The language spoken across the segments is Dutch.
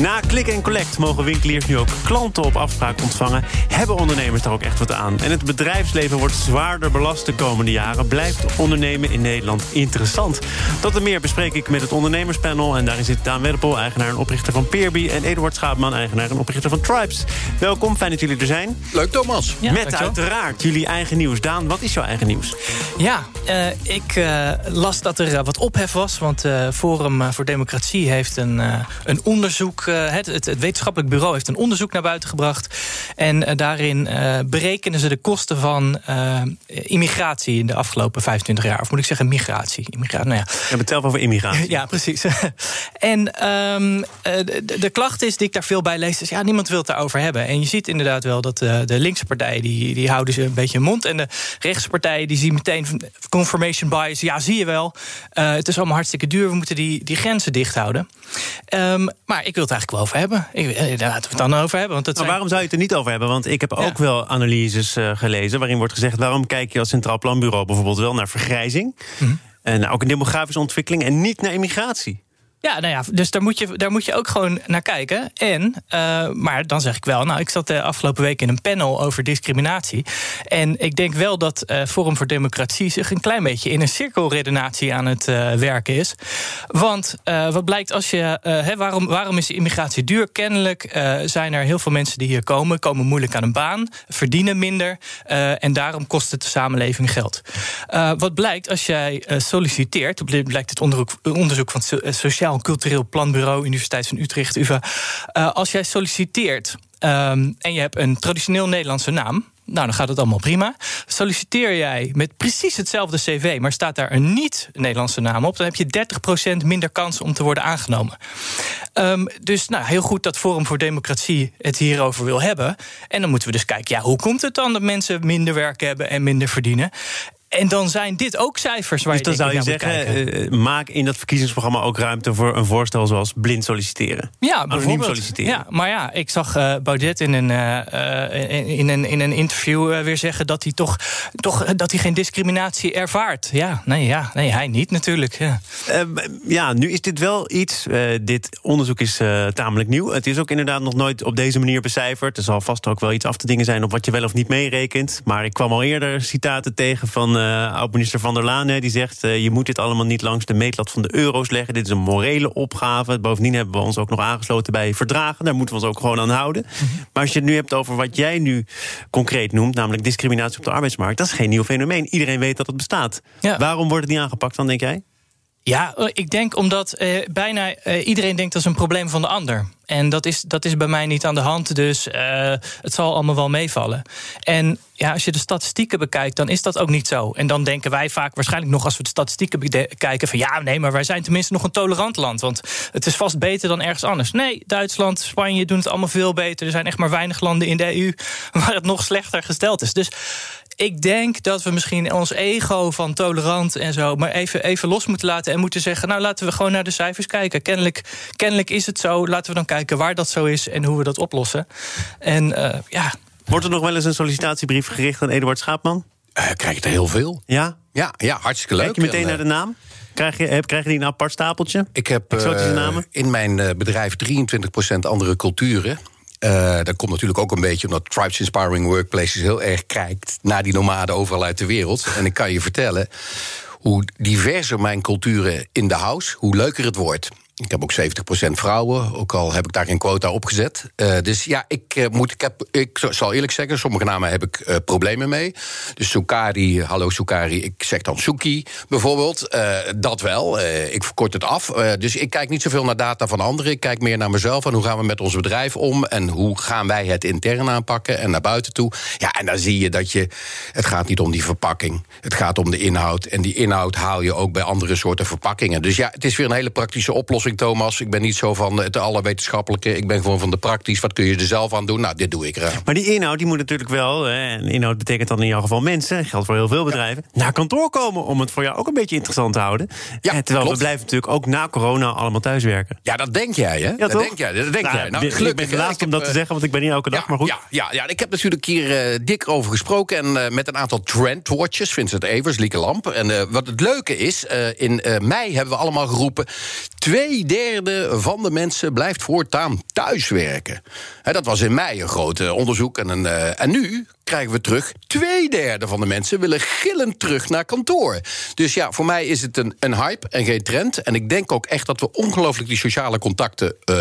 Na Click en Collect mogen winkeliers nu ook klanten op afspraak ontvangen. Hebben ondernemers daar ook echt wat aan? En het bedrijfsleven wordt zwaarder belast de komende jaren. Blijft ondernemen in Nederland interessant? Dat en meer bespreek ik met het ondernemerspanel. En daarin zit Daan Weddepel, eigenaar en oprichter van Peerby... en Eduard Schaapman, eigenaar en oprichter van Tribes. Welkom, fijn dat jullie er zijn. Leuk, Thomas. met dankjewel. uiteraard jullie eigen nieuws. Daan, wat is jouw eigen nieuws? Ja, eh, ik eh, las dat er eh, wat ophef was. Want eh, Forum voor Democratie heeft een, eh, een onderzoek... eh, het, het, het wetenschappelijk bureau heeft een onderzoek naar buiten gebracht. En eh, daarin eh, berekenen ze de kosten van immigratie... in de afgelopen 25 jaar. Of moet ik zeggen migratie? Immigratie, nou ja. We hebben het zelf over immigratie. Ja, precies. en ehm, eh, de, de klacht is die ik daar veel bij lees... is ja, niemand wil het daarover hebben. En je ziet inderdaad wel dat de, de linkse partijen... Die, die houden ze een beetje in mond. En de rechtse partijen die zien meteen confirmation bias. Ja, zie je wel. Het is allemaal hartstikke duur. We moeten die, die grenzen dicht houden. Ehm, maar ik wil het eigenlijk wel over hebben. Ik, eh, daar laten we het dan over hebben. Want het Maar zijn- waarom zou je het er niet over hebben? Want ik heb ook Ja. wel analyses eh, gelezen... waarin wordt gezegd, waarom kijk je als Centraal Planbureau... bijvoorbeeld wel naar vergrijzing... Mhm. en ook een demografische ontwikkeling... en niet naar immigratie? Ja, nou ja, dus daar moet je, daar moet je ook gewoon naar kijken. En, eh, maar dan zeg ik wel, nou, ik zat de afgelopen week in een panel over discriminatie. En ik denk wel dat eh, Forum voor Democratie zich een klein beetje in een cirkelredenatie aan het eh, werken is. Want eh, wat blijkt als je. eh, waarom, waarom is immigratie duur? Kennelijk eh, zijn er heel veel mensen die hier komen, komen moeilijk aan een baan, verdienen minder. eh, en daarom kost het de samenleving geld. Eh, wat blijkt als jij eh, solliciteert, blijkt het onderzoek, onderzoek van het So- eh, En Cultureel Planbureau, Universiteit van Utrecht, UVA. Eh, als jij solliciteert ehm, en je hebt een traditioneel Nederlandse naam. Nou, dan gaat het allemaal prima. Solliciteer jij met precies hetzelfde cv, maar staat daar een niet-Nederlandse naam op, dan heb je 30% minder kans om te worden aangenomen. Ehm, dus nou, heel goed dat Forum voor Democratie het hierover wil hebben. En dan moeten we dus kijken, ja, hoe komt het dan dat mensen minder werk hebben en minder verdienen? En dan zijn dit ook cijfers waar Dus dan je zou je zeggen, kijken. eh, maak in dat verkiezingsprogramma ook ruimte voor een voorstel zoals blind solliciteren. Ja, Anoniem solliciteren. Ja, maar ja, ik zag eh, Baudet in een, eh, in, een, in een interview weer zeggen dat hij toch, toch dat hij geen discriminatie ervaart. Ja, nee, ja, nee hij niet natuurlijk. Ja. Eh, ja, nu is dit wel iets. dit onderzoek is tamelijk nieuw. Het is ook inderdaad nog nooit op deze manier becijferd. Er zal vast ook wel iets af te dingen zijn op wat je wel of niet meerekent. Maar ik kwam al eerder citaten tegen van oud-minister Van der Laan. hè, Die zegt: eh, je moet dit allemaal niet langs de meetlat van de euro's leggen. Dit is een morele opgave. Bovendien hebben we ons ook nog aangesloten bij verdragen. Daar moeten we ons ook gewoon aan houden. Maar als je het nu hebt over wat jij nu concreet noemt, namelijk discriminatie op de arbeidsmarkt, dat is geen nieuw fenomeen. Iedereen weet dat het bestaat. Ja. Waarom wordt het niet aangepakt dan, denk jij? Ja, eh, ik denk omdat eh, bijna eh, iedereen denkt dat is een probleem van de ander. En dat is, dat is bij mij niet aan de hand, dus eh, het zal allemaal wel meevallen. En ja, als je de statistieken bekijkt, dan is dat ook niet zo. En dan denken wij vaak waarschijnlijk nog als we de statistieken bekijken... van ja, nee, maar wij zijn tenminste nog een tolerant land. Want het is vast beter dan ergens anders. Nee, Duitsland, Spanje doen het allemaal veel beter. Er zijn echt maar weinig landen in de EU waar het nog slechter gesteld is. Dus ik denk dat we misschien ons ego van tolerant en zo... maar even, even los moeten laten en moeten zeggen... nou, laten we gewoon naar de cijfers kijken. Kennelijk, kennelijk is het zo. Laten we dan kijken waar dat zo is en hoe we dat oplossen. En eh, ja, Wordt er nog wel eens een sollicitatiebrief gericht aan Eduard Schaapman? Eh, krijg je er heel veel. Ja? Ja, ja hartstikke leuk. Kijk je meteen En, naar eh, de naam? Krijg je, heb- krijgen die een apart stapeltje? Ik heb eh, namen? in mijn eh, bedrijf 23% andere culturen. Eh, dat komt natuurlijk ook een beetje omdat Tribes Inspiring Workplaces heel erg kijkt naar die nomaden overal uit de wereld. En ik kan je vertellen hoe diverser mijn culturen in de house, hoe leuker het wordt. Ik heb ook 70% vrouwen, ook al heb ik daar geen quota op gezet. Eh, dus ja, ik, eh, moet, ik, heb, ik zal eerlijk zeggen, sommige namen heb ik eh, problemen mee. Dus Sukari, hallo Sukari, ik zeg dan Suki bijvoorbeeld. Dat wel, ik verkort het af. Dus ik kijk niet zoveel naar data van anderen. Ik kijk meer naar mezelf en hoe gaan we met ons bedrijf om... en hoe gaan wij het intern aanpakken en naar buiten toe. Ja, en dan zie je dat je... het gaat niet om die verpakking, het gaat om de inhoud. En die inhoud haal je ook bij andere soorten verpakkingen. Dus ja, het is weer een hele praktische oplossing ik, Thomas. Ik ben niet zo van het allerwetenschappelijke. Ik ben gewoon van de praktisch. Wat kun je er zelf aan doen? Nou, dit doe ik eraan. Maar die inhoud die moet natuurlijk wel, en inhoud betekent dan in jouw geval mensen, geldt voor heel veel bedrijven, naar kantoor komen om het voor jou ook een beetje interessant te houden. Ja, En terwijl klopt. we blijven natuurlijk ook na corona allemaal thuiswerken. Ja, dat denk jij, hè? dat toch? denk jij. Dat denk Nou, jij. Nou, ik gelukkig, ben de hè. laatste Ik om heb, dat te eh, zeggen, want ik ben niet elke dag, maar goed. Ja, ja, ja, ik heb natuurlijk hier eh, dik over gesproken. En eh, met een aantal trendwatchers, Vincent Evers, Lieke Lamp. En eh, wat het leuke is, eh, in eh, mei hebben we allemaal geroepen... twee derde van de mensen blijft voortaan thuiswerken. Dat was in mei een groot eh, onderzoek. En, een, eh, en nu krijgen we terug... twee derde van de mensen willen gillend terug naar kantoor. Dus ja, voor mij is het een, een hype en geen trend. En ik denk ook echt dat we ongelooflijk die sociale contacten eh,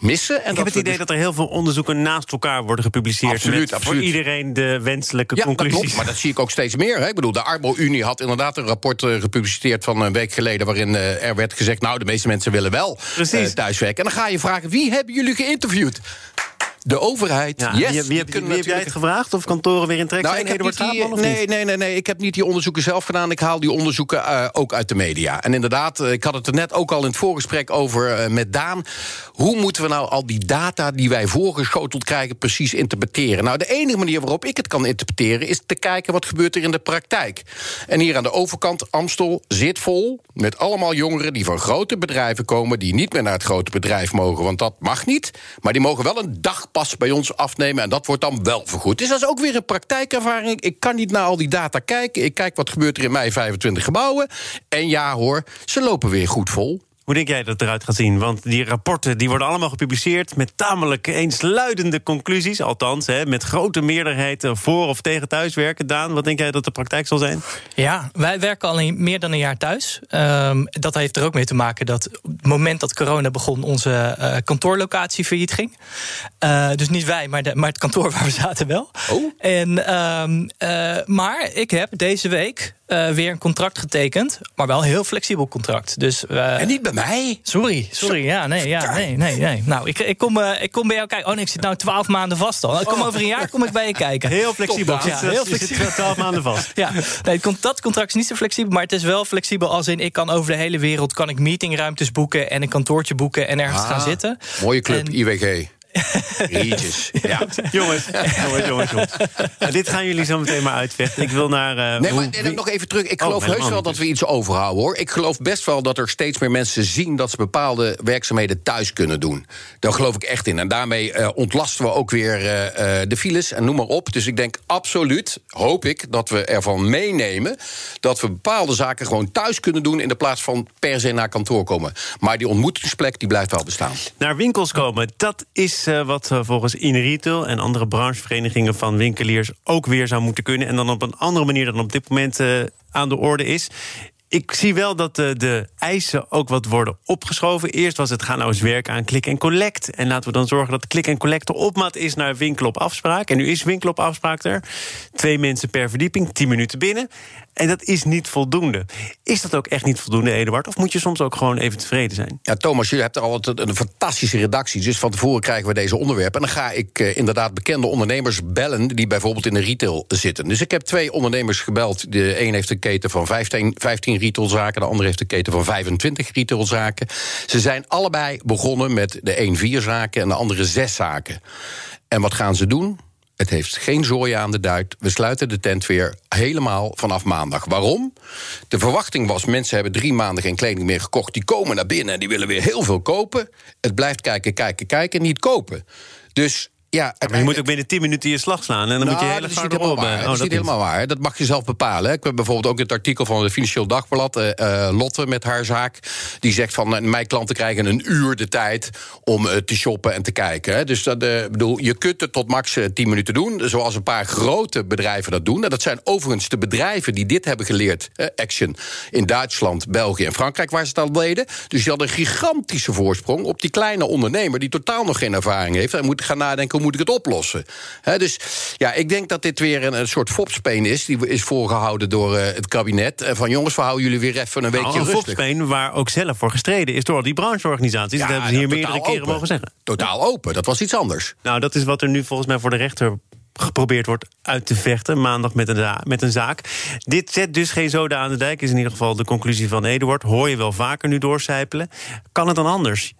missen. En Ik heb dat het we idee dus- dat er heel veel onderzoeken naast elkaar worden gepubliceerd. Absoluut, met absoluut. Voor iedereen de wenselijke Ja, dat conclusies. klopt, maar dat zie ik ook steeds meer. Hè. Ik bedoel, de Arbo-Unie had inderdaad een rapport eh, gepubliceerd van een week geleden... waarin eh, er werd gezegd, nou, de meeste mensen willen wel Precies. thuiswerken. En dan ga je vragen, wie hebben jullie geïnterviewd? De overheid. Ja, yes, wie, heb, wie kunnen heb jij het gevraagd of kantoren weer in trek nou, zijn? ik heb Eduard die, nee, nee, nee, nee, ik heb niet die onderzoeken zelf gedaan. Ik haal die onderzoeken eh, ook uit de media. En inderdaad, eh, ik had het er net ook al in het voorgesprek over eh, met Daan. Hoe moeten we nou al die data die wij voorgeschoteld krijgen precies interpreteren? Nou, de enige manier waarop ik het kan interpreteren is te kijken wat gebeurt er in de praktijk. En hier aan de overkant, Amstel zit vol met allemaal jongeren die van grote bedrijven komen, die niet meer naar het grote bedrijf mogen, want dat mag niet. Maar die mogen wel een dagpas bij ons afnemen en dat wordt dan wel vergoed. Dus dat is ook weer een praktijkervaring. Ik kan niet naar al die data kijken. Ik kijk wat gebeurt er in mei 25 gebouwen. En ja hoor, ze lopen weer goed vol. Hoe denk jij dat het eruit gaat zien? Want die rapporten die worden allemaal gepubliceerd met tamelijk eensluidende conclusies. Althans, hè, met grote meerderheid voor of tegen thuiswerken. Daan, wat denk jij dat de praktijk zal zijn? Ja, wij werken al een- meer dan een jaar thuis. Ehm, dat heeft er ook mee te maken dat op het moment dat corona begon... onze eh, kantoorlocatie failliet ging. Eh, dus niet wij, maar, de, maar het kantoor waar we zaten wel. Oh. En, ehm, eh, maar ik heb deze week eh, weer een contract getekend. Maar wel een heel flexibel contract. Dus, eh, En niet bij mij. Sorry, sorry. Ja, nee, ja, nee, nee, nee. Nou, ik, ik, kom, eh, ik kom bij jou kijken. Oh nee, ik zit nou twaalf maanden vast al. Ik kom over een jaar kom ik bij je kijken. Heel flexibel. Top. Ja, heel flexibel. 12 maanden vast. Ja, nee, dat contract is niet zo flexibel, maar het is wel flexibel als in ik kan over de hele wereld kan ik meetingruimtes boeken en een kantoortje boeken en ergens gaan Ah, zitten. Mooie club, En- IWG. Rietjes. Ja. jongens, jongens, jongens, jongens. Nou, dit gaan jullie zo meteen maar uitvechten. Ik wil naar... eh, Nee, hoe- maar nee, nog even terug. Ik Oh, geloof heus wel dat we iets overhouden, hoor. Ik geloof best wel dat er steeds meer mensen zien... dat ze bepaalde werkzaamheden thuis kunnen doen. Daar geloof ik echt in. En daarmee eh, ontlasten we ook weer eh, de files en noem maar op. Dus ik denk absoluut, hoop ik, dat we ervan meenemen... dat we bepaalde zaken gewoon thuis kunnen doen... in de plaats van per se naar kantoor komen. Maar die ontmoetingsplek die blijft wel bestaan. naar winkels komen. Dat is wat eh, volgens InRetail en andere brancheverenigingen van winkeliers ook weer zou moeten kunnen. En dan op een andere manier dan op dit moment eh, aan de orde is. Ik zie wel dat de, de eisen ook wat worden opgeschoven. Eerst was het gaan nou eens werken aan click en collect. En laten we dan zorgen dat click en collect de opmaat is naar winkel op afspraak. En nu is winkel op afspraak er. Twee mensen per verdieping, tien minuten binnen. En dat is niet voldoende. Is dat ook echt niet voldoende, Eduard? Of moet je soms ook gewoon even tevreden zijn? Ja, Thomas, je hebt er altijd een fantastische redactie. Dus van tevoren krijgen we deze onderwerpen. En dan ga ik eh, inderdaad bekende ondernemers bellen... die bijvoorbeeld in de retail zitten. Dus ik heb twee ondernemers gebeld. De een heeft een keten van 15, 15 retailzaken... de ander heeft een keten van 25 retailzaken. Ze zijn allebei begonnen met de een vier zaken... en de andere zes zaken. En wat gaan ze doen? Het heeft geen zooi aan de duit. We sluiten de tent weer helemaal vanaf maandag. Waarom? De verwachting was, mensen hebben drie maanden geen kleding meer gekocht. Die komen naar binnen en die willen weer heel veel kopen. Het blijft kijken, kijken, kijken, niet kopen. Dus ja, Maar je moet ook binnen 10 minuten je slag slaan. En dan moet je nou, hele dat is niet harde helemaal op. waar. eh, dat is niet helemaal waar. Dat mag je zelf bepalen. Ik heb bijvoorbeeld ook het artikel van het Financieel Dagblad. eh, eh, Lotte met haar zaak. Die zegt van eh, mijn klanten krijgen een uur de tijd om te shoppen en te kijken. hè. Dus dat, bedoel, je kunt het tot max eh, 10 minuten doen. Zoals een paar grote bedrijven dat doen. En dat zijn overigens de bedrijven die dit hebben geleerd. Action in Duitsland, België en Frankrijk, waar ze het al deden. Dus die hadden een gigantische voorsprong op die kleine ondernemer die totaal nog geen ervaring heeft. En moet gaan nadenken hoe moet ik het oplossen. Dus ja, ik denk dat dit weer een, een soort fopspeen is. Die is voorgehouden door eh, het kabinet. En van jongens, we houden jullie weer even een weekje Nou, een rustig. Volksbeen waar ook zelf voor gestreden is door die brancheorganisaties. dat hebben ze hier ja, meerdere keren open. mogen zeggen. Totaal open, dat was iets anders. Nou, dat is wat er nu volgens mij voor de rechter geprobeerd wordt uit te vechten. Maandag met een, met een zaak. Dit zet dus geen zoden aan de dijk, is in ieder geval de conclusie van Eduard. Hoor je wel vaker nu doorcijpelen. Kan het dan anders?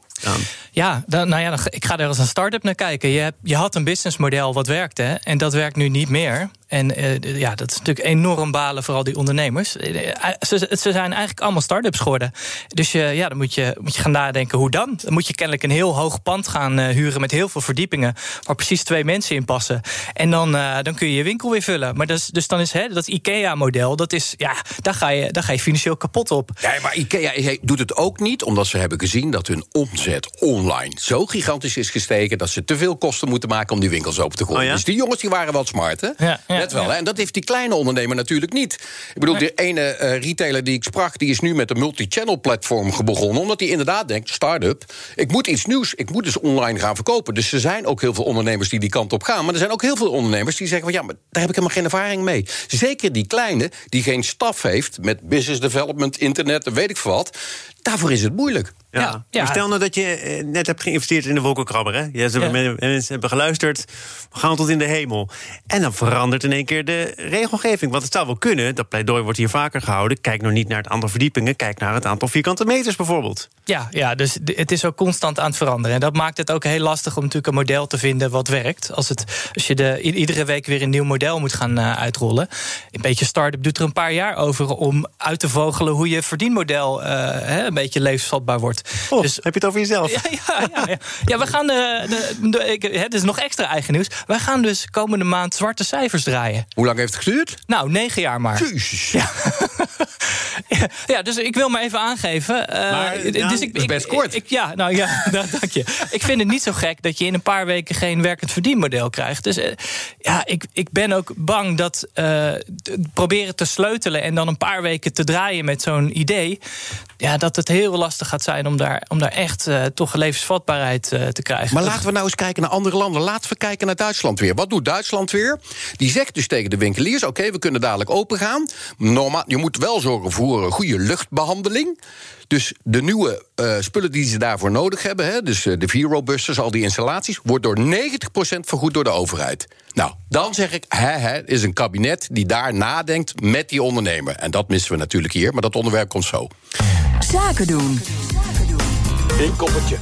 Ja, dan, nou ja, ik ga er als een start-up naar kijken. Je, je had een businessmodel wat werkte en dat werkt nu niet meer. En uh, ja, dat is natuurlijk enorm balen voor al die ondernemers. Eh, eh, ze, ze zijn eigenlijk allemaal start-ups geworden. Dus uh, ja, dan moet je, moet je gaan nadenken hoe dan. Dan moet je kennelijk een heel hoog pand gaan uh, huren met heel veel verdiepingen. Waar precies twee mensen in passen. En dan, dan kun je je winkel weer vullen. Maar dus, dus dan is hè, dat IKEA-model, dat is, ja, daar ga, je, daar ga je financieel kapot op. Ja, maar IKEA doet het ook niet omdat ze hebben gezien dat hun omzet online zo gigantisch is gestegen. dat ze te veel kosten moeten maken om die winkels open te gooien. Oh ja? Dus die jongens die waren wel smart, hè? Ja, ja. Net wel. En dat heeft die kleine ondernemer natuurlijk niet. Ik bedoel, de ene uh, retailer die ik sprak, die is nu met een multi-channel platform begonnen. Omdat hij inderdaad denkt, start-up, ik moet iets nieuws, ik moet dus online gaan verkopen. Dus er zijn ook heel veel ondernemers die die kant op gaan. Maar er zijn ook heel veel ondernemers die zeggen van ja, maar daar heb ik helemaal geen ervaring mee. Zeker die kleine, die geen staf heeft met business development, internet, weet ik wat. Daarvoor is het moeilijk. Ja. ja. Stel nou dat je eh, net hebt geïnvesteerd in de wolkenkrabber. Hè? Ja, ze hebben, mensen hebben geluisterd. We gaan tot in de hemel. En dan verandert in één keer de regelgeving. Want het zou wel kunnen, dat pleidooi wordt hier vaker gehouden. Kijk nou niet naar het aantal verdiepingen. Kijk naar het aantal vierkante meters bijvoorbeeld. Ja, ja dus het is ook constant aan het veranderen. En dat maakt het ook heel lastig om natuurlijk een model te vinden wat werkt. Als, het, als je de, iedere week weer een nieuw model moet gaan uh, uitrollen. Een beetje start-up doet er een paar jaar over om uit te vogelen hoe je verdienmodel uh, een beetje levensvatbaar wordt. Oh, dus, heb je het over jezelf? Ja, ja, ja, ja. ja we gaan de, de, de, ik, het is nog extra eigen nieuws. Wij gaan dus komende maand zwarte cijfers draaien. Hoe lang heeft het geduurd? Nou, negen jaar maar. Jezus. Ja. ja, dus ik wil me even aangeven. Uh, maar, dus ik, is best kort. Ik, ja, nou ja, dank je. Ik vind het niet zo gek dat je in een paar weken geen werkend verdienmodel krijgt. Dus uh, ja, ik, ik ben ook bang dat uh, proberen te sleutelen en dan een paar weken te draaien met zo'n idee. Ja, dat het heel lastig gaat zijn om daar, om daar echt uh, toch levensvatbaarheid uh, te krijgen. Maar laten we nou eens kijken naar andere landen. Laten we kijken naar Duitsland weer. Wat doet Duitsland weer? Die zegt dus tegen de winkeliers: oké, we kunnen dadelijk open gaan. Normaal, je moet wel zorgen voor een goede luchtbehandeling. Dus de nieuwe uh, spullen die ze daarvoor nodig hebben, hè, dus de Vero-busters, al die installaties, wordt door 90% vergoed door de overheid. Nou, dan zeg ik, hè, hè, is een kabinet die daar nadenkt met die ondernemer. En dat missen we natuurlijk hier, maar dat onderwerp komt zo. Zaken doen. Eén koppertje.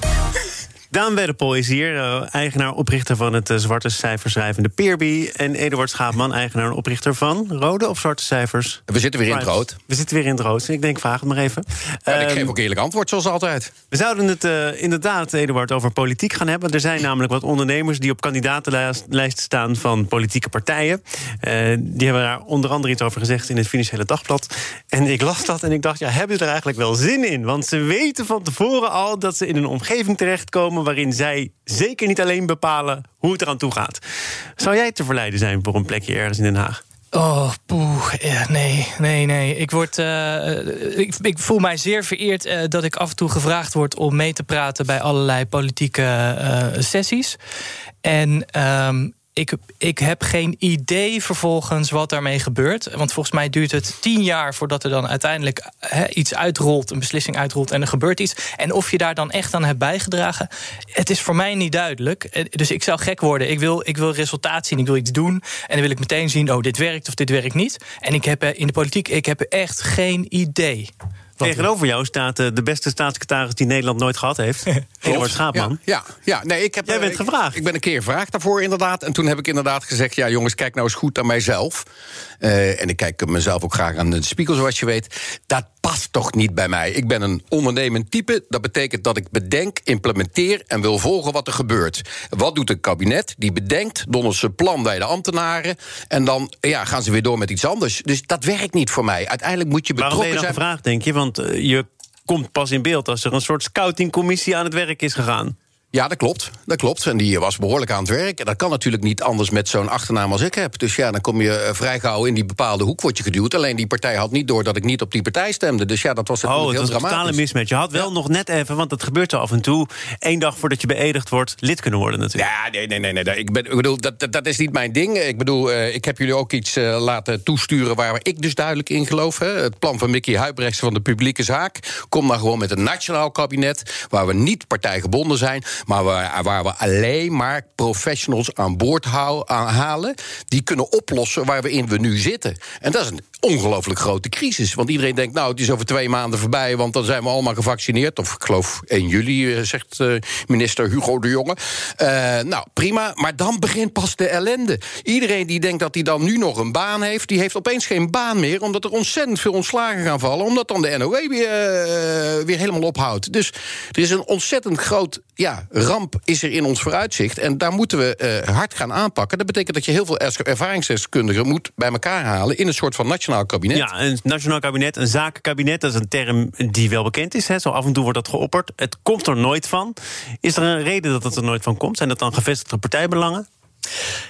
Daan Wedderpol is hier, uh, eigenaar, oprichter van het uh, zwarte cijferschrijvende Peerby. En Eduard Schaapman, eigenaar en oprichter van Rode of Zwarte Cijfers? We zitten weer in het rood. We zitten weer in het rood. Ik denk, vraag het maar even. Ja, ik geef ehm, ook eerlijk antwoord, zoals altijd. We zouden het uh, inderdaad, Eduard, over politiek gaan hebben. Er zijn namelijk wat ondernemers die op kandidatenlijst staan van politieke partijen. die hebben daar onder andere iets over gezegd in het Financiële Dagblad. En ik las dat en ik dacht, ja, hebben ze er eigenlijk wel zin in? Want ze weten van tevoren al dat ze in een omgeving terechtkomen waarin zij zeker niet alleen bepalen hoe het eraan toe gaat. Zou jij te verleiden zijn voor een plekje ergens in Den Haag? Oh, poeh. Nee, nee, nee. Ik, word, uh, ik, ik, voel mij zeer vereerd uh, dat ik af en toe gevraagd word om mee te praten bij allerlei politieke sessies. En um, ik, ik heb geen idee vervolgens wat daarmee gebeurt. Want volgens mij duurt het tien jaar voordat er dan uiteindelijk iets uitrolt, een beslissing uitrolt en er gebeurt iets. En of je daar dan echt aan hebt bijgedragen, het is voor mij niet duidelijk. Eh, dus ik zou gek worden. Ik wil, ik wil resultaat zien, ik wil iets doen. En dan wil ik meteen zien, oh, dit werkt of dit werkt niet. En ik heb in de politiek, ik heb echt geen idee. Tegenover jou staat uh, de beste staatssecretaris die Nederland nooit gehad heeft. Eduard Schaapman. Ja, ja, ja, nee, ik heb, Jij bent ik, gevraagd. Ik ben een keer gevraagd daarvoor inderdaad. En toen heb ik inderdaad gezegd... ja jongens, kijk nou eens goed naar mijzelf. Uh, en ik kijk mezelf ook graag aan de spiegel, zoals je weet. Dat past toch niet bij mij. Ik ben een ondernemend type. Dat betekent dat ik bedenk, implementeer en wil volgen wat er gebeurt. Wat doet een kabinet? Die bedenkt, dondert zijn plan bij de ambtenaren... en dan ja, gaan ze weer door met iets anders. Dus dat werkt niet voor mij. Uiteindelijk moet je betrokken Waarom ben je dan gevraagd, denk je? Want uh, je komt pas in beeld als er een soort scoutingcommissie aan het werk is gegaan. Ja, dat klopt. Dat klopt. En die was behoorlijk aan het werk. En dat kan natuurlijk niet anders met zo'n achternaam als ik heb. Dus ja, dan kom je eh, vrij gauw in die bepaalde hoek word je geduwd. Alleen die partij had niet door dat ik niet op die partij stemde. Dus ja, dat was oh, heel dat dramatisch. een totale mismatch. Je had wel nog net even, want dat gebeurt zo af en toe... één dag voordat je beëdigd wordt, lid kunnen worden natuurlijk. Ja, nee, nee, nee. nee. Ik, ben, ik bedoel, dat, dat, dat, is niet mijn ding. Ik bedoel, uh, ik heb jullie ook iets uh, laten toesturen... waar ik dus duidelijk in geloof. Hè. Het plan van Mickey Huibrechts van de publieke zaak. Kom dan gewoon met een nationaal kabinet... waar we niet partijgebonden zijn... Maar waar, waar we alleen maar professionals aan boord halen. die kunnen oplossen waarin we nu zitten. En dat is een ongelooflijk grote crisis. Want iedereen denkt, nou, het is over twee maanden voorbij, want dan zijn we allemaal gevaccineerd. Of ik geloof 1 juli, eh, zegt uh, minister Hugo de Jonge. Uh, nou, prima, maar dan begint pas de ellende. Iedereen die denkt dat hij dan nu nog een baan heeft, die heeft opeens geen baan meer, omdat er ontzettend veel ontslagen gaan vallen, omdat dan de NOW weer, weer helemaal ophoudt. Dus er is een ontzettend groot ja, ramp is er in ons vooruitzicht. En daar moeten we hard gaan aanpakken. Dat betekent dat je heel veel ervaringsdeskundigen moet bij elkaar halen in een soort van nationaal kabinet. Ja, een nationaal kabinet, een zakenkabinet, dat is een term die wel bekend is. Hè. Zo af en toe wordt dat geopperd. Het komt er nooit van. Is er een reden dat het er nooit van komt? Zijn dat dan gevestigde partijbelangen?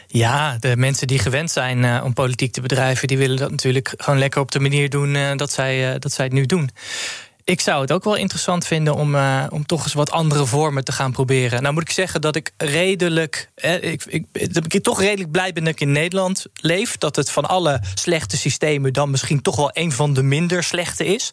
Ja, de mensen die gewend zijn uh, om politiek te bedrijven, die willen dat natuurlijk gewoon lekker op de manier doen uh, dat, zij, uh, dat zij het nu doen ik zou het ook wel interessant vinden om, uh, om toch eens wat andere vormen te gaan proberen. Nou moet ik zeggen dat ik redelijk. Eh, ik, ik, dat ik toch redelijk blij ben dat ik in Nederland leef. Dat het van alle slechte systemen dan misschien toch wel een van de minder slechte is.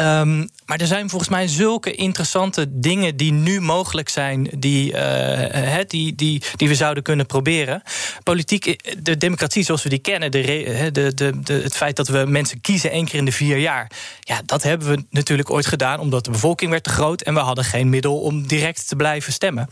Um, maar er zijn volgens mij zulke interessante dingen die nu mogelijk zijn, die, uh, die, die, die we zouden kunnen proberen. Politiek, de democratie zoals we die kennen, de, de, de, het feit dat we mensen kiezen één keer in de vier jaar. Ja, dat hebben we natuurlijk ooit gedaan omdat de bevolking werd te groot en we hadden geen middel om direct te blijven stemmen.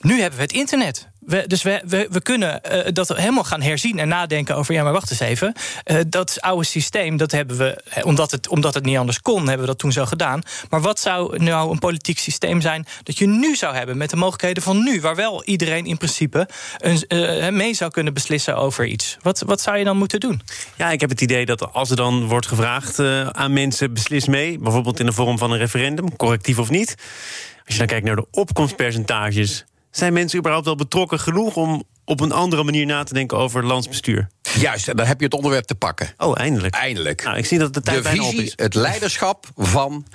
Nu hebben we het internet. Dus we, we, kunnen uh, dat helemaal gaan herzien en nadenken over... ja, maar wacht eens even, uh, dat oude systeem, dat hebben we... Omdat het, omdat het niet anders kon, hebben we dat toen zo gedaan. Maar wat zou nou een politiek systeem zijn... dat je nu zou hebben met de mogelijkheden van nu... waar wel iedereen in principe een, uh, mee zou kunnen beslissen over iets? Wat, wat zou je dan moeten doen? Ja, ik heb het idee dat als er dan wordt gevraagd aan mensen... beslis mee, bijvoorbeeld in de vorm van een referendum, correctief of niet... als je dan kijkt naar de opkomstpercentages zijn mensen überhaupt wel betrokken genoeg om op een andere manier na te denken over landsbestuur? Juist, en dan heb je het onderwerp te pakken. Oh, eindelijk. Eindelijk. Nou, ik zie dat de tijd de visie, is. Het leiderschap van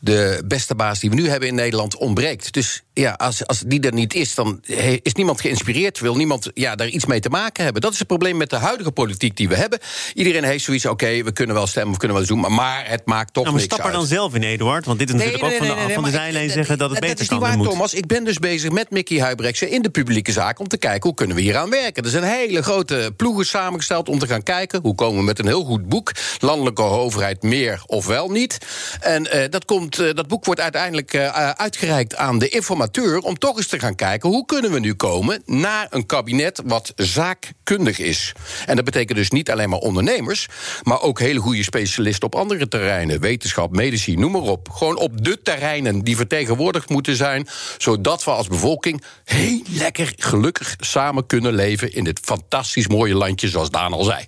de beste baas die we nu hebben in Nederland ontbreekt. Dus ja, als, als die er niet is, dan is niemand geïnspireerd. Wil niemand ja, daar iets mee te maken hebben. Dat is het probleem met de huidige politiek die we hebben. Iedereen heeft zoiets, oké, we kunnen wel stemmen, we kunnen wel doen, maar het maakt toch nou, niks stap er uit. dan zelf in, Eduard. Want dit is natuurlijk ook van de, van de zijlijn zeggen dat het beter dat is kan niet waar, moet. Thomas. Ik ben dus bezig met Mickey Huibrechtse in de publieke zaak... om te kijken hoe kunnen we hier aan werken. Er zijn hele grote ploegen samengesteld om te gaan kijken... hoe komen we met een heel goed boek. Landelijke overheid meer of wel niet. En uh, dat, komt, uh, dat boek wordt uiteindelijk uh, uitgereikt aan de informateur... om toch eens te gaan kijken hoe kunnen we nu komen... naar een kabinet wat zaakkundig is. En dat betekent dus niet alleen maar ondernemers... maar ook hele goede specialisten op andere terreinen. Wetenschap, medici, noem maar op. Gewoon op de terreinen die vertegenwoordigd moeten zijn... zodat we als bevolking heel lekker gelukkig samen kunnen leven... in dit fantastisch mooie landje, zoals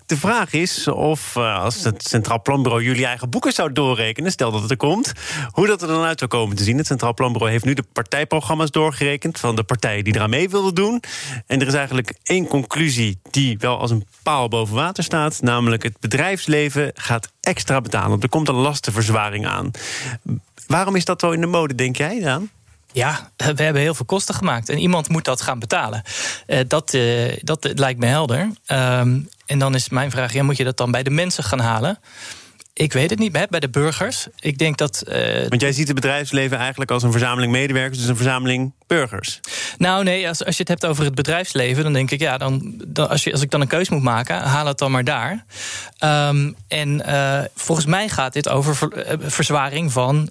De vraag is of uh, als het Centraal Planbureau jullie eigen boeken zou doorrekenen... stel dat het er komt, hoe dat er dan uit zou komen te zien. Het Centraal Planbureau heeft nu de partijprogramma's doorgerekend... van de partijen die eraan mee wilden doen. En er is eigenlijk één conclusie die wel als een paal boven water staat... namelijk het bedrijfsleven gaat extra betalen. Er komt een lastenverzwaring aan. Waarom is dat zo in de mode, denk jij, Daan? Ja, we hebben heel veel kosten gemaakt en iemand moet dat gaan betalen. Uh, dat, uh, dat lijkt me helder. Um, en dan is mijn vraag: ja, moet je dat dan bij de mensen gaan halen? Ik weet het niet, bij de burgers. Ik denk dat. Uh, Want jij ziet het bedrijfsleven eigenlijk als een verzameling medewerkers, dus een verzameling burgers. Nou, nee, als, als je het hebt over het bedrijfsleven, dan denk ik, ja, dan, dan als, je, als ik dan een keus moet maken, haal het dan maar daar. Um, en uh, volgens mij gaat dit over ver, uh, verzwaring van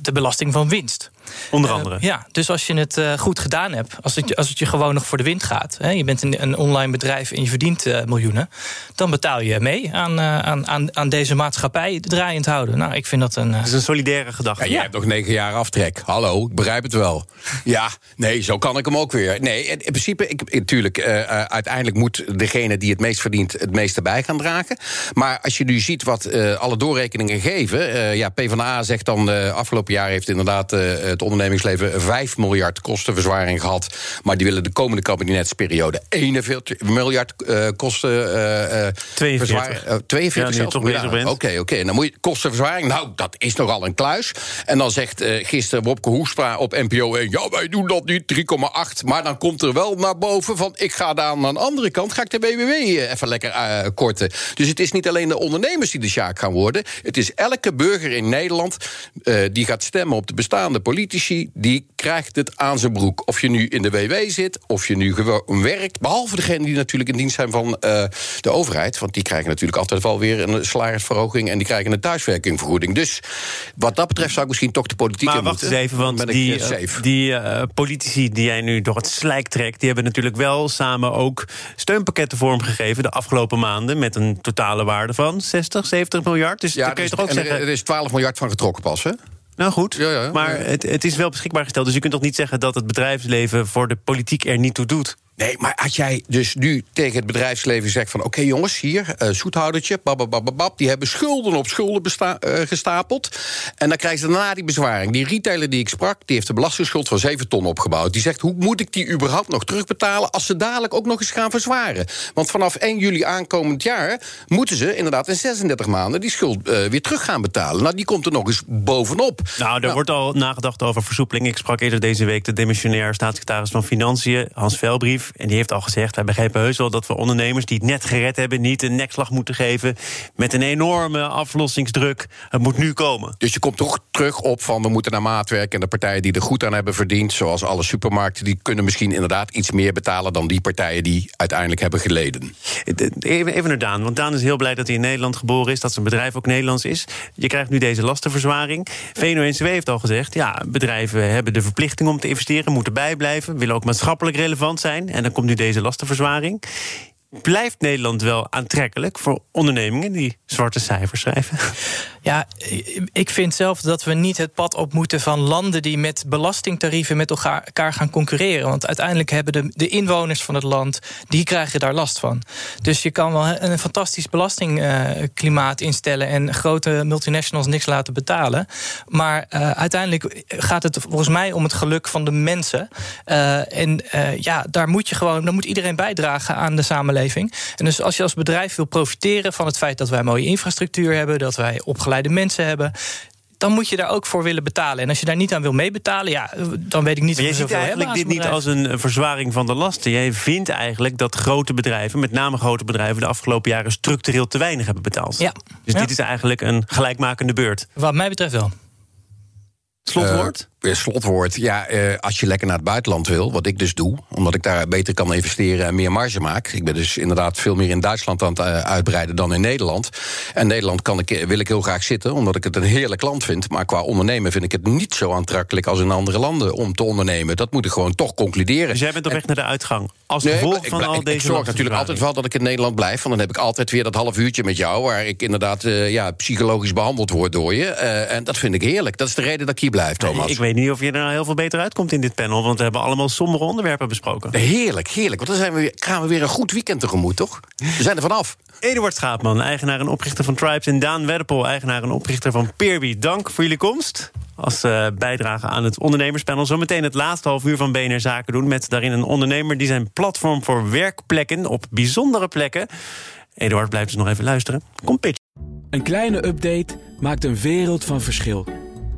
de belasting van winst. Onder andere. Uh, ja, dus als je het uh, goed gedaan hebt, als het, als het je gewoon nog voor de wind gaat, hè, je bent een, een online bedrijf en je verdient uh, miljoenen, dan betaal je mee aan, aan, aan, aan deze maatschappij draaiend houden. Nou, ik vind dat een. Dat is een solidaire gedachte. Ja, jij hebt nog negen jaar aftrek. Hallo, ik begrijp het wel. Ja, nee, zo kan ik hem ook weer. Nee, in principe, ik, natuurlijk, uiteindelijk moet degene die het meest verdient het meeste bij gaan dragen. Maar als je nu ziet wat alle doorrekeningen geven, ja, PvdA zegt dan afgelopen jaar heeft inderdaad het ondernemingsleven 5 miljard kostenverzwaring gehad. Maar die willen de komende kabinetsperiode 41 miljard uh, kosten. Uh, 42. Uh, 42 ja. Oké, oké. Okay. Dan moet je kostenverzwaring. Nou, dat is nogal een kluis. En dan zegt uh, gisteren Wopke Hoekstra op NPO 1... ja, wij doen dat niet, 3,8. Maar dan komt er wel naar boven van... ik ga daar aan de andere kant, ga ik de WWW even lekker korten. Dus het is niet alleen de ondernemers die de sjaak gaan worden. Het is elke burger in Nederland die gaat stemmen op de bestaande politie politici die krijgt het aan zijn broek. Of je nu in de WW zit, of je nu gewoon werkt. Behalve degenen die natuurlijk in dienst zijn van uh, de overheid. Want die krijgen natuurlijk altijd wel weer een salarisverhoging. En die krijgen een thuiswerkingvergoeding. Dus wat dat betreft zou ik misschien toch de politiek maar wacht eens even, want die, die uh, politici die jij nu door het slijk trekt... die hebben natuurlijk wel samen ook steunpakketten vormgegeven... de afgelopen maanden met een totale waarde van 60, 70 miljard. Dus ja, kun je toch ook zeggen... Er is 12 miljard van getrokken pas, hè? Nou goed, ja, ja, maar Het, het is wel beschikbaar gesteld. Dus je kunt toch niet zeggen dat het bedrijfsleven voor de politiek er niet toe doet? Nee, maar als jij dus nu tegen het bedrijfsleven zegt van... oké jongens, hier, uh, zoethoudertje, bababababab... die hebben schulden op schulden uh, gestapeld. En dan krijgen ze daarna die bezwaring. Die retailer die ik sprak, die heeft een belastingsschuld van 7 ton opgebouwd. Die zegt, hoe moet ik die überhaupt nog terugbetalen... als ze dadelijk ook nog eens gaan verzwaren? Want vanaf 1 juli aankomend jaar... moeten ze inderdaad in 36 maanden die schuld uh, weer terug gaan betalen. Nou, die komt er nog eens bovenop. Nou, er nou, wordt al nagedacht over versoepeling. Ik sprak eerder deze week de demissionair staatssecretaris van Financiën... Hans Velbrief en die heeft al gezegd: wij begrijpen heus wel dat we ondernemers die het net gered hebben, niet een nekslag moeten geven met een enorme aflossingsdruk. Het moet nu komen. Dus je komt toch terug op van we moeten naar maatwerk. En de partijen die er goed aan hebben verdiend, zoals alle supermarkten, die kunnen misschien inderdaad iets meer betalen dan die partijen die uiteindelijk hebben geleden. Even, even naar Daan, want Daan is heel blij dat hij in Nederland geboren is, dat zijn bedrijf ook Nederlands is. Je krijgt nu deze lastenverzwaring. VNO-NCW heeft al gezegd: ja, bedrijven hebben de verplichting om te investeren, moeten bijblijven, willen ook maatschappelijk relevant zijn. En dan komt nu deze lastenverzwaring. Blijft Nederland wel aantrekkelijk voor ondernemingen die zwarte cijfers schrijven? Ja, ik vind zelf dat we niet het pad op moeten van landen die met belastingtarieven met elkaar gaan concurreren. Want uiteindelijk hebben de, de inwoners van het land, die krijgen daar last van. Dus je kan wel een fantastisch belastingklimaat instellen en grote multinationals niks laten betalen. Maar uh, uiteindelijk gaat het volgens mij om het geluk van de mensen. Uh, en uh, ja, daar moet je gewoon, dan moet iedereen bijdragen aan de samenleving. En dus als je als bedrijf wil profiteren van het feit dat wij mooie infrastructuur hebben, dat wij opgeleid de mensen hebben dan moet je daar ook voor willen betalen. En als je daar niet aan wil meebetalen, ja, dan weet ik niet maar je ziet eigenlijk dit niet als een verzwaring van de lasten. Jij vindt eigenlijk dat grote bedrijven, met name grote bedrijven, de afgelopen jaren structureel te weinig hebben betaald. Ja. Dus dit is eigenlijk een gelijkmakende beurt. Wat mij betreft wel. Slotwoord? Uh, slotwoord. Ja, uh, als je lekker naar het buitenland wil, wat ik dus doe, omdat ik daar beter kan investeren en meer marge maak. Ik ben dus inderdaad veel meer in Duitsland aan het uh, uitbreiden dan in Nederland. En Nederland kan ik, wil ik heel graag zitten, omdat ik het een heerlijk land vind. Maar qua ondernemen vind ik het niet zo aantrekkelijk als in andere landen om te ondernemen. Dat moet ik gewoon toch concluderen. Dus jij bent op weg naar de uitgang? Als gevolg ik, van al ik, deze. Ik zorg natuurlijk altijd wel dat ik in Nederland blijf. Want dan heb ik altijd weer dat half uurtje met jou, waar ik inderdaad ja, psychologisch behandeld word door je. en dat vind ik heerlijk. Dat is de reden dat ik hier blijf, Thomas. Ik weet niet of je er nou heel veel beter uitkomt in dit panel. Want we hebben allemaal sombere onderwerpen besproken. Heerlijk, heerlijk. Want dan zijn we weer, gaan we weer een goed weekend tegemoet, toch? We zijn er vanaf. Eduard Schaapman, eigenaar en oprichter van Tribes. En Daan Werpel, eigenaar en oprichter van Peerby. Dank voor jullie komst. Als uh, bijdrage aan het ondernemerspanel. Zometeen het laatste half uur van BNR Zaken doen. Met daarin een ondernemer die zijn platform voor werkplekken op bijzondere plekken. Eduard, blijft dus nog even luisteren. Kom pitch. Een kleine update maakt een wereld van verschil.